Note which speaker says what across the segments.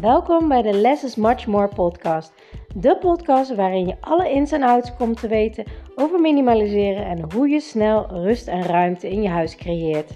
Speaker 1: Welkom bij de Less is Much More podcast. De podcast waarin je alle ins en outs komt te weten over minimaliseren en hoe je snel rust en ruimte in je huis creëert.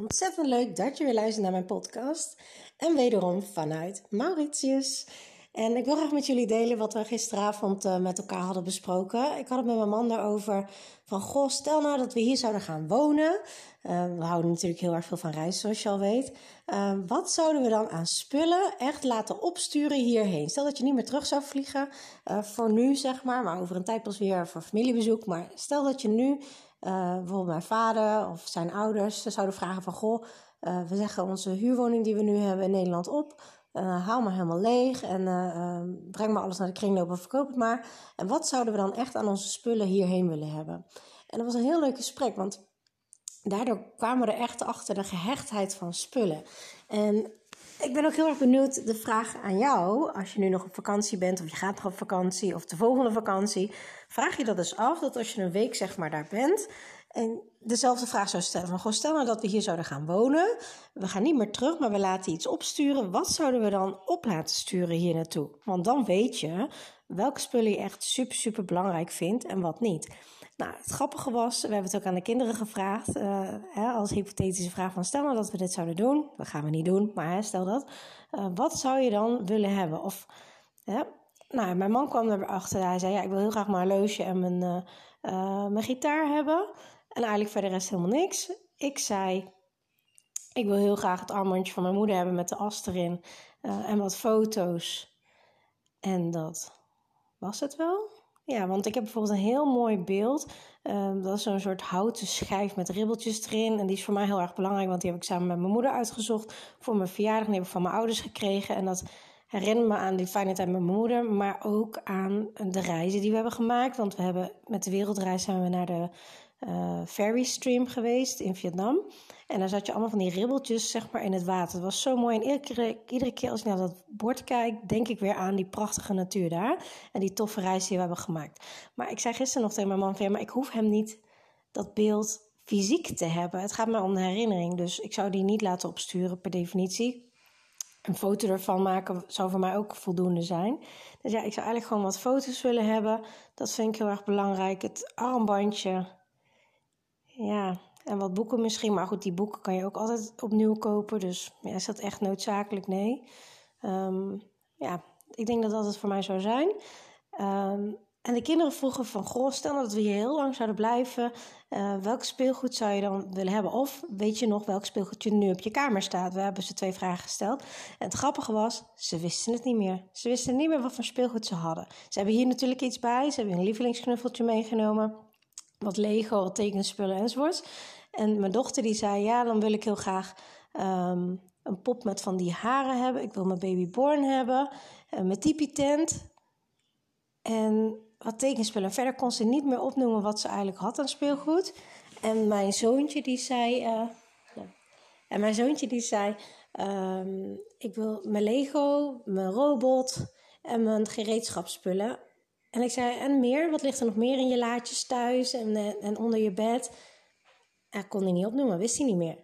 Speaker 1: Ontzettend leuk dat je weer luistert naar mijn podcast. En wederom vanuit Mauritius. En ik wil graag met jullie delen wat we gisteravond uh, met elkaar hadden besproken. Ik had het met mijn man daarover van, goh, stel nou dat we hier zouden gaan wonen. Uh, we houden natuurlijk heel erg veel van reizen, zoals je al weet. Uh, wat zouden we dan aan spullen echt laten opsturen hierheen? Stel dat je niet meer terug zou vliegen, voor nu zeg maar, maar over een tijd pas weer voor familiebezoek. Maar stel dat je nu, bijvoorbeeld mijn vader of zijn ouders, zouden vragen van, goh, we zeggen onze huurwoning die we nu hebben in Nederland op... Haal maar helemaal leeg en uh, breng maar alles naar de kringloop en verkoop het maar. En wat zouden we dan echt aan onze spullen hierheen willen hebben? En dat was een heel leuk gesprek, want daardoor kwamen we er echt achter de gehechtheid van spullen. En ik ben ook heel erg benieuwd, de vraag aan jou, als je nu nog op vakantie bent, of je gaat nog op vakantie, of de volgende vakantie, vraag je dat eens af, dat als je een week zeg maar daar bent, en dezelfde vraag zou stellen: van, goh, stel nou dat we hier zouden gaan wonen. We gaan niet meer terug, maar we laten iets opsturen. Wat zouden we dan op laten sturen hier naartoe? Want dan weet je welke spullen je echt super, super belangrijk vindt en wat niet. Nou, het grappige was, we hebben het ook aan de kinderen gevraagd, uh, hè, als hypothetische vraag van stel nou dat we dit zouden doen. Dat gaan we niet doen, maar stel dat. Uh, wat zou je dan willen hebben? Of, hè, nou, mijn man kwam erachter, hij zei ja, ik wil heel graag mijn horloge en mijn, uh, mijn gitaar hebben. En eigenlijk verder rest helemaal niks. Ik zei, ik wil heel graag het armbandje van mijn moeder hebben met de as erin. Uh, en wat foto's. En dat was het wel. Ja, want ik heb bijvoorbeeld een heel mooi beeld. Uh, dat is zo'n soort houten schijf met ribbeltjes erin. En die is voor mij heel erg belangrijk, want die heb ik samen met mijn moeder uitgezocht voor mijn verjaardag. Die heb ik van mijn ouders gekregen. En dat herinnert me aan die fijne tijd met mijn moeder, maar ook aan de reizen die we hebben gemaakt. Want we hebben met de wereldreis zijn we naar de uh, ferry stream geweest in Vietnam. En daar zat je allemaal van die ribbeltjes zeg maar, in het water. Het was zo mooi. En iedere keer, iedere keer als ik naar dat bord kijk, denk ik weer aan die prachtige natuur daar. En die toffe reis die we hebben gemaakt. Maar ik zei gisteren nog tegen mijn man: van, maar ik hoef hem niet dat beeld fysiek te hebben. Het gaat mij om de herinnering. Dus ik zou die niet laten opsturen per definitie. Een foto ervan maken zou voor mij ook voldoende zijn. Dus ja, ik zou eigenlijk gewoon wat foto's willen hebben. Dat vind ik heel erg belangrijk. Het armbandje ja, en wat boeken misschien. Maar goed, die boeken kan je ook altijd opnieuw kopen. Dus ja, is dat echt noodzakelijk? Nee. Um, ja, ik denk dat dat het voor mij zou zijn. Um, en de kinderen vroegen van, goh, stel dat we hier heel lang zouden blijven, uh, welk speelgoed zou je dan willen hebben? Of weet je nog welk speelgoed je nu op je kamer staat? We hebben ze twee vragen gesteld. En het grappige was, ze wisten het niet meer. Ze wisten niet meer wat voor speelgoed ze hadden. Ze hebben hier natuurlijk iets bij. Ze hebben een lievelingsknuffeltje meegenomen wat Lego, wat tekenspullen enzovoort. En mijn dochter die zei, ja, dan wil ik heel graag um, een pop met van die haren hebben. Ik wil mijn babyborn hebben. Uh, mijn tipi-tent. En wat tekenspullen. Verder kon ze niet meer opnoemen wat ze eigenlijk had aan speelgoed. En mijn zoontje die zei... Ja. En mijn zoontje die zei... Um, ik wil mijn Lego, mijn robot en mijn gereedschapsspullen. En ik zei, en meer? Wat ligt er nog meer in je laadjes thuis en, eh, en onder je bed? Hij kon hij niet opnoemen, wist hij niet meer.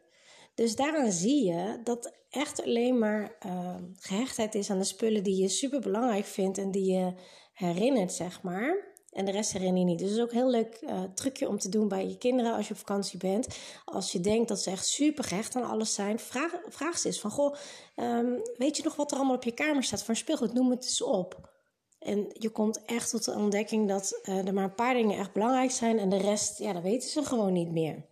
Speaker 1: Dus daaraan zie je dat echt alleen maar uh, gehechtheid is aan de spullen die je super belangrijk vindt en die je herinnert, zeg maar. En de rest herinner je niet. Dus het is ook een heel leuk uh, trucje om te doen bij je kinderen als je op vakantie bent. Als je denkt dat ze echt super gehecht aan alles zijn, vraag, vraag ze eens van: Goh, um, weet je nog wat er allemaal op je kamer staat voor speelgoed? Noem het eens op. En je komt echt tot de ontdekking dat uh, er maar een paar dingen echt belangrijk zijn en de rest, ja, dat weten ze gewoon niet meer.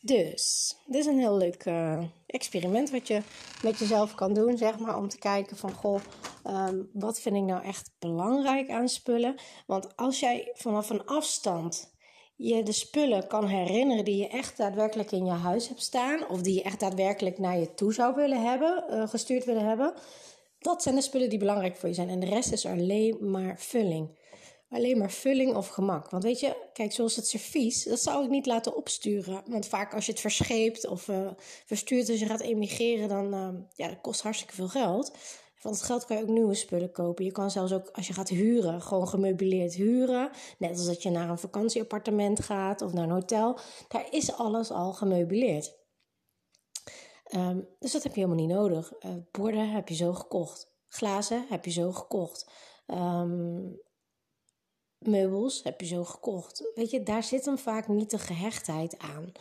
Speaker 1: Dus, dit is een heel leuk uh, experiment wat je met jezelf kan doen, zeg maar, om te kijken van, goh, um, wat vind ik nou echt belangrijk aan spullen? Want als jij vanaf een afstand je de spullen kan herinneren die je echt daadwerkelijk in je huis hebt staan, of die je echt daadwerkelijk naar je toe zou willen hebben, uh, gestuurd willen hebben, dat zijn de spullen die belangrijk voor je zijn. En de rest is alleen maar vulling. Alleen maar vulling of gemak. Want weet je, kijk, zoals het servies, dat zou ik niet laten opsturen. Want vaak als je het verscheept of uh, verstuurt als je gaat emigreren, dan uh, ja, dat kost hartstikke veel geld. Van het geld kan je ook nieuwe spullen kopen. Je kan zelfs ook, als je gaat huren, gewoon gemeubileerd huren. Net als dat je naar een vakantieappartement gaat of naar een hotel. Daar is alles al gemeubileerd. Ehm, dus dat heb je helemaal niet nodig. Uh, borden heb je zo gekocht. Glazen heb je zo gekocht. Ehm, meubels heb je zo gekocht. Weet je, daar zit hem vaak niet de gehechtheid aan.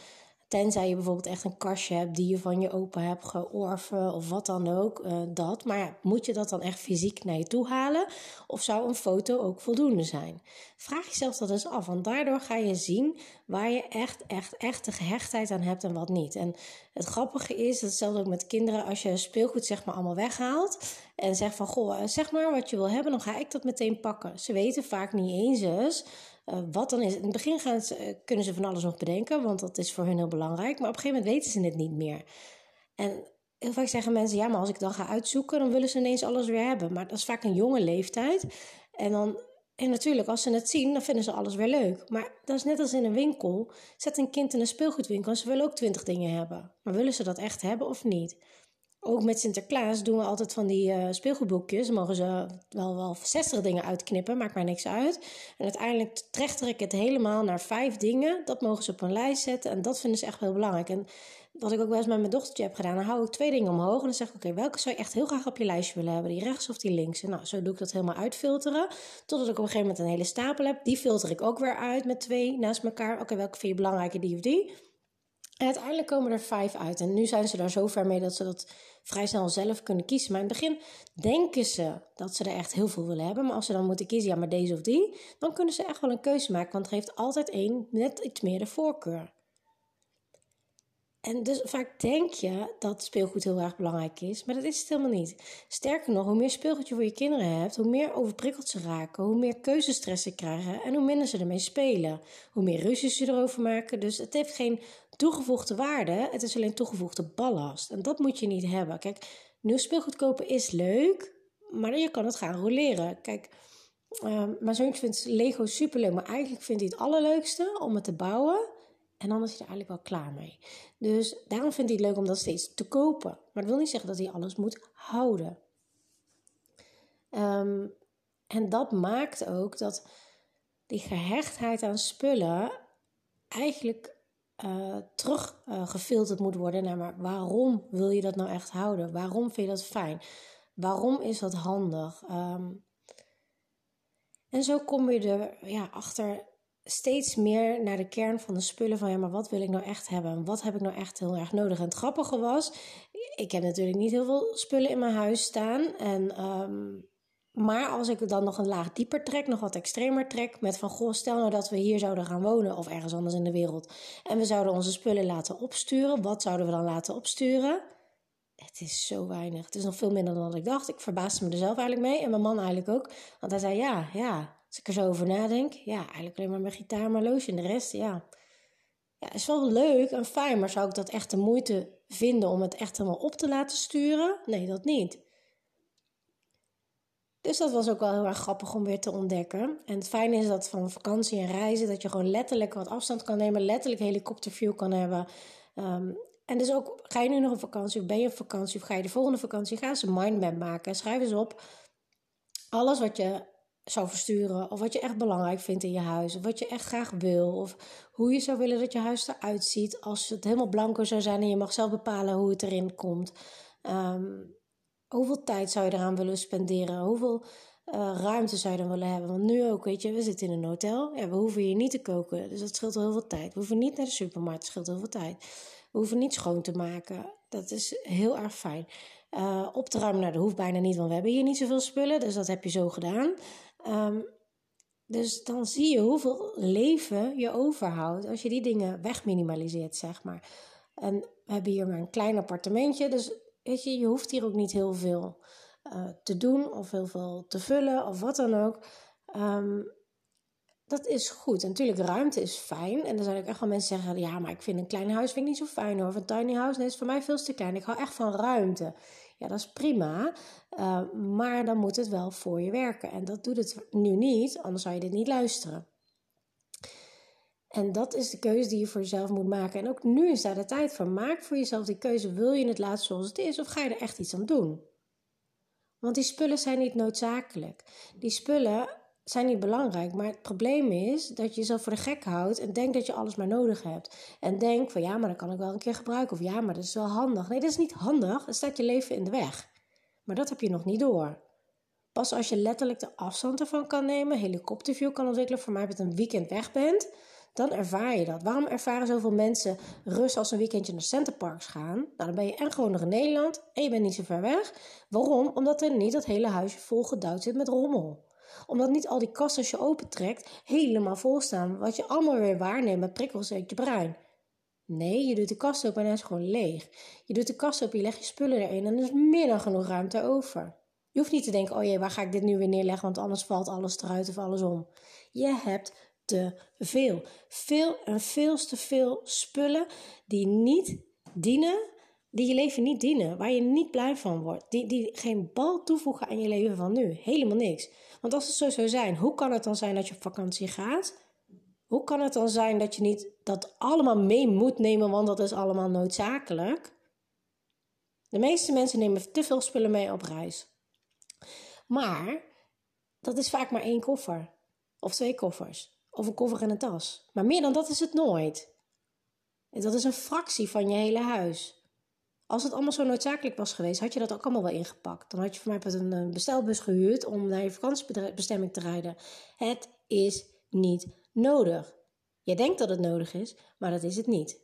Speaker 1: Tenzij je bijvoorbeeld echt een kastje hebt die je van je opa hebt georven of wat dan ook. Uh, dat. Maar ja, moet je dat dan echt fysiek naar je toe halen? Of zou een foto ook voldoende zijn? Vraag jezelf dat eens af. Want daardoor ga je zien waar je echt, echt, echt de gehechtheid aan hebt en wat niet. En het grappige is, hetzelfde ook met kinderen, als je speelgoed zeg maar allemaal weghaalt en zegt van goh, eh, zeg maar wat je wil hebben, dan ga ik dat meteen pakken. Ze weten vaak niet eens eens uh, wat dan is. In het begin gaan ze, eh, kunnen ze van alles nog bedenken, want dat is voor hun heel belangrijk. Maar op een gegeven moment weten ze het niet meer. En heel vaak zeggen mensen, ja, maar als ik dan ga uitzoeken, dan willen ze ineens alles weer hebben. Maar dat is vaak een jonge leeftijd. En dan en natuurlijk, als ze het zien, dan vinden ze alles weer leuk. Maar dat is net als in een winkel. Zet een kind in een speelgoedwinkel en ze willen ook twintig dingen hebben. Maar willen ze dat echt hebben of niet? Ook met Sinterklaas doen we altijd van die uh, speelgoedboekjes. Dan mogen ze wel, wel 60 dingen uitknippen, maakt mij niks uit. En uiteindelijk trechter ik het helemaal naar vijf dingen. Dat mogen ze op een lijst zetten en dat vinden ze echt heel belangrijk. En wat ik ook wel eens met mijn dochtertje heb gedaan, dan hou ik twee dingen omhoog en dan zeg ik: Oké, welke zou je echt heel graag op je lijstje willen hebben? Die rechts of die links? En nou, zo doe ik dat helemaal uitfilteren. Totdat ik op een gegeven moment een hele stapel heb. Die filter ik ook weer uit met twee naast elkaar. Oké, welke vind je belangrijker, die of die? En uiteindelijk komen er vijf uit. En nu zijn ze daar zo ver mee dat ze dat vrij snel zelf kunnen kiezen. Maar in het begin denken ze dat ze er echt heel veel willen hebben. Maar als ze dan moeten kiezen, ja, maar deze of die, dan kunnen ze echt wel een keuze maken. Want er heeft altijd één net iets meer de voorkeur. En dus vaak denk je dat speelgoed heel erg belangrijk is, maar dat is het helemaal niet. Sterker nog, hoe meer speelgoed je voor je kinderen hebt, hoe meer overprikkeld ze raken, hoe meer keuzestress ze krijgen en hoe minder ze ermee spelen. Hoe meer ruzies ze erover maken. Dus het heeft geen toegevoegde waarde, het is alleen toegevoegde ballast. En dat moet je niet hebben. Kijk, nieuw speelgoed kopen is leuk, maar je kan het gaan roleren. Kijk, uh, mijn zoontje vindt Lego superleuk, maar eigenlijk vindt hij het allerleukste om het te bouwen. En dan is hij er eigenlijk wel klaar mee. Dus daarom vindt hij het leuk om dat steeds te kopen. Maar dat wil niet zeggen dat hij alles moet houden. Ehm, en dat maakt ook dat die gehechtheid aan spullen eigenlijk uh, teruggefilterd uh, moet worden naar maar waarom wil je dat nou echt houden? Waarom vind je dat fijn? Waarom is dat handig? Um, en zo kom je er ja, achter steeds meer naar de kern van de spullen van ja, maar wat wil ik nou echt hebben? Wat heb ik nou echt heel erg nodig? En het grappige was, ik heb natuurlijk niet heel veel spullen in mijn huis staan. En, um, maar als ik dan nog een laag dieper trek, nog wat extremer trek, met van goh, stel nou dat we hier zouden gaan wonen of ergens anders in de wereld. En we zouden onze spullen laten opsturen. Wat zouden we dan laten opsturen? Het is zo weinig. Het is nog veel minder dan ik dacht. Ik verbaasde me er zelf eigenlijk mee. En mijn man eigenlijk ook. Want hij zei: Ja, ja, als ik er zo over nadenk, ja, eigenlijk alleen maar mijn gitaar, mijn loge en de rest, ja. Ja, is wel leuk en fijn, maar zou ik dat echt de moeite vinden om het echt helemaal op te laten sturen? Nee, dat niet. Dus dat was ook wel heel erg grappig om weer te ontdekken. En het fijne is dat van vakantie en reizen, dat je gewoon letterlijk wat afstand kan nemen, letterlijk helikopterview kan hebben. Um, en dus ook, ga je nu nog op vakantie of ben je op vakantie of ga je de volgende vakantie, ga eens een mindmap maken. Schrijf eens op alles wat je zou versturen. Of wat je echt belangrijk vindt in je huis. Of wat je echt graag wil. Of hoe je zou willen dat je huis eruit ziet. Als het helemaal blanco zou zijn en je mag zelf bepalen hoe het erin komt. Um, hoeveel tijd zou je eraan willen spenderen? Hoeveel uh, ruimte zou je dan willen hebben? Want nu ook, weet je, we zitten in een hotel. We hoeven hier niet te koken. Dus dat scheelt heel veel tijd. We hoeven niet naar de supermarkt. Dat scheelt heel veel tijd. We hoeven niet schoon te maken. Dat is heel erg fijn. Uh, op te ruimen, nou, dat hoeft bijna niet, want we hebben hier niet zoveel spullen. Dus dat heb je zo gedaan. Um, dus dan zie je hoeveel leven je overhoudt als je die dingen wegminimaliseert, zeg maar. En we hebben hier maar een klein appartementje, dus weet je, je hoeft hier ook niet heel veel uh, te doen of heel veel te vullen of wat dan ook. Um, dat is goed. En natuurlijk, ruimte is fijn. En er zijn ook echt wel mensen zeggen: ja, maar ik vind een klein huis vind ik niet zo fijn hoor. Of een tiny house, nee, is voor mij veel te klein. Ik hou echt van ruimte. Ja, dat is prima. Uh, maar dan moet het wel voor je werken. En dat doet het nu niet, anders zou je dit niet luisteren. En dat is de keuze die je voor jezelf moet maken. En ook nu is daar de tijd voor. Maak voor jezelf die keuze. Wil je het laten zoals het is of ga je er echt iets aan doen? Want die spullen zijn niet noodzakelijk. Die spullen zijn niet belangrijk. Maar het probleem is dat je jezelf voor de gek houdt en denkt dat je alles maar nodig hebt. En denkt van ja, maar dat kan ik wel een keer gebruiken. Of ja, maar dat is wel handig. Nee, dat is niet handig. Het staat je leven in de weg. Maar dat heb je nog niet door. Pas als je letterlijk de afstand ervan kan nemen, helikopterview kan ontwikkelen, voor mij met een weekend weg bent, dan ervaar je dat. Waarom ervaren zoveel mensen rust als een weekendje naar Centerparks gaan? Nou, dan ben je en gewoon nog in Nederland en je bent niet zo ver weg. Waarom? Omdat er niet dat hele huisje vol gedouwd zit met rommel omdat niet al die kasten als je opentrekt helemaal vol staan. Wat je allemaal weer waarneemt met prikkels uit je brein. Nee, je doet de kast open en hij is gewoon leeg. Je doet de kast open, je legt je spullen erin en er is meer dan genoeg ruimte over. Je hoeft niet te denken, oh jee, waar ga ik dit nu weer neerleggen, want anders valt alles eruit of alles om. Je hebt te veel. Veel en veel te veel spullen die niet dienen, die je leven niet dienen, waar je niet blij van wordt, die, die geen bal toevoegen aan je leven van nu. Helemaal niks. Want als het zo zou zijn, hoe kan het dan zijn dat je op vakantie gaat? Hoe kan het dan zijn dat je niet dat allemaal mee moet nemen, want dat is allemaal noodzakelijk? De meeste mensen nemen te veel spullen mee op reis. Maar dat is vaak maar één koffer. Of twee koffers. Of een koffer en een tas. Maar meer dan dat is het nooit. En dat is een fractie van je hele huis. Als het allemaal zo noodzakelijk was geweest, had je dat ook allemaal wel ingepakt. Dan had je voor mij een bestelbus gehuurd om naar je vakantiebestemming te rijden. Het is niet nodig. Je denkt dat het nodig is, maar dat is het niet.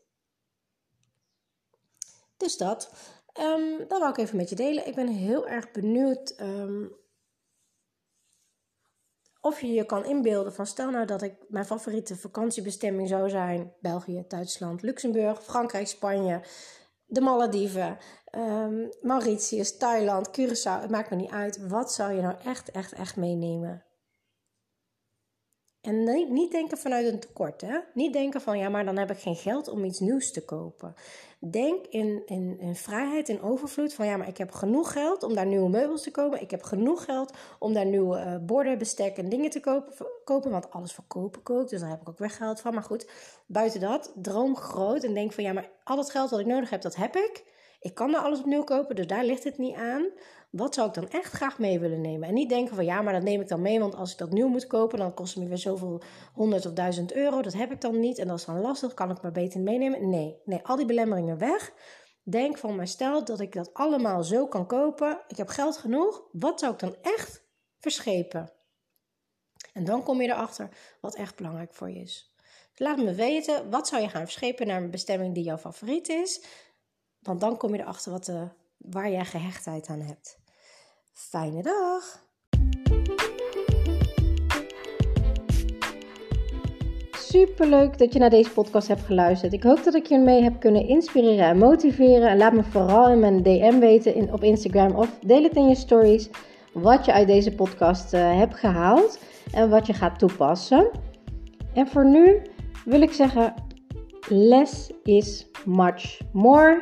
Speaker 1: Dus dat. Um, dat wou ik even met je delen. Ik ben heel erg benieuwd ehm, of je je kan inbeelden van stel nou dat ik mijn favoriete vakantiebestemming zou zijn België, Duitsland, Luxemburg, Frankrijk, Spanje, de Malediven, um, Mauritius, Thailand, Curaçao, het maakt me niet uit. Wat zou je nou echt, echt, echt meenemen? En niet, denken vanuit een tekort, hè? Niet denken van ja, maar dan heb ik geen geld om iets nieuws te kopen. Denk in, in, in vrijheid, in overvloed van ja, maar ik heb genoeg geld om daar nieuwe meubels te kopen. Ik heb genoeg geld om daar nieuwe uh, borden, bestek en dingen te kopen, kopen. Want alles verkopen kookt, dus daar heb ik ook weg geld van. Maar goed, buiten dat, droom groot en denk van ja, maar al het geld wat ik nodig heb, dat heb ik. Ik kan daar alles opnieuw kopen, dus daar ligt het niet aan. Wat zou ik dan echt graag mee willen nemen? En niet denken van ja, maar dat neem ik dan mee, want als ik dat nieuw moet kopen, dan kost het me weer zoveel honderd of duizend euro. Dat heb ik dan niet en dat is dan lastig, kan ik maar beter meenemen. Nee, nee, al die belemmeringen weg. Denk van, maar stel dat ik dat allemaal zo kan kopen, ik heb geld genoeg, wat zou ik dan echt verschepen? En dan kom je erachter wat echt belangrijk voor je is. Laat me weten, wat zou je gaan verschepen naar een bestemming die jouw favoriet is? Want dan kom je erachter wat de, waar jij gehechtheid aan hebt. Fijne dag! Superleuk dat je naar deze podcast hebt geluisterd. Ik hoop dat ik je mee heb kunnen inspireren en motiveren. En laat me vooral in mijn DM weten in, op Instagram of deel het in je stories wat je uit deze podcast uh, hebt gehaald en wat je gaat toepassen. En voor nu wil ik zeggen: less is much more.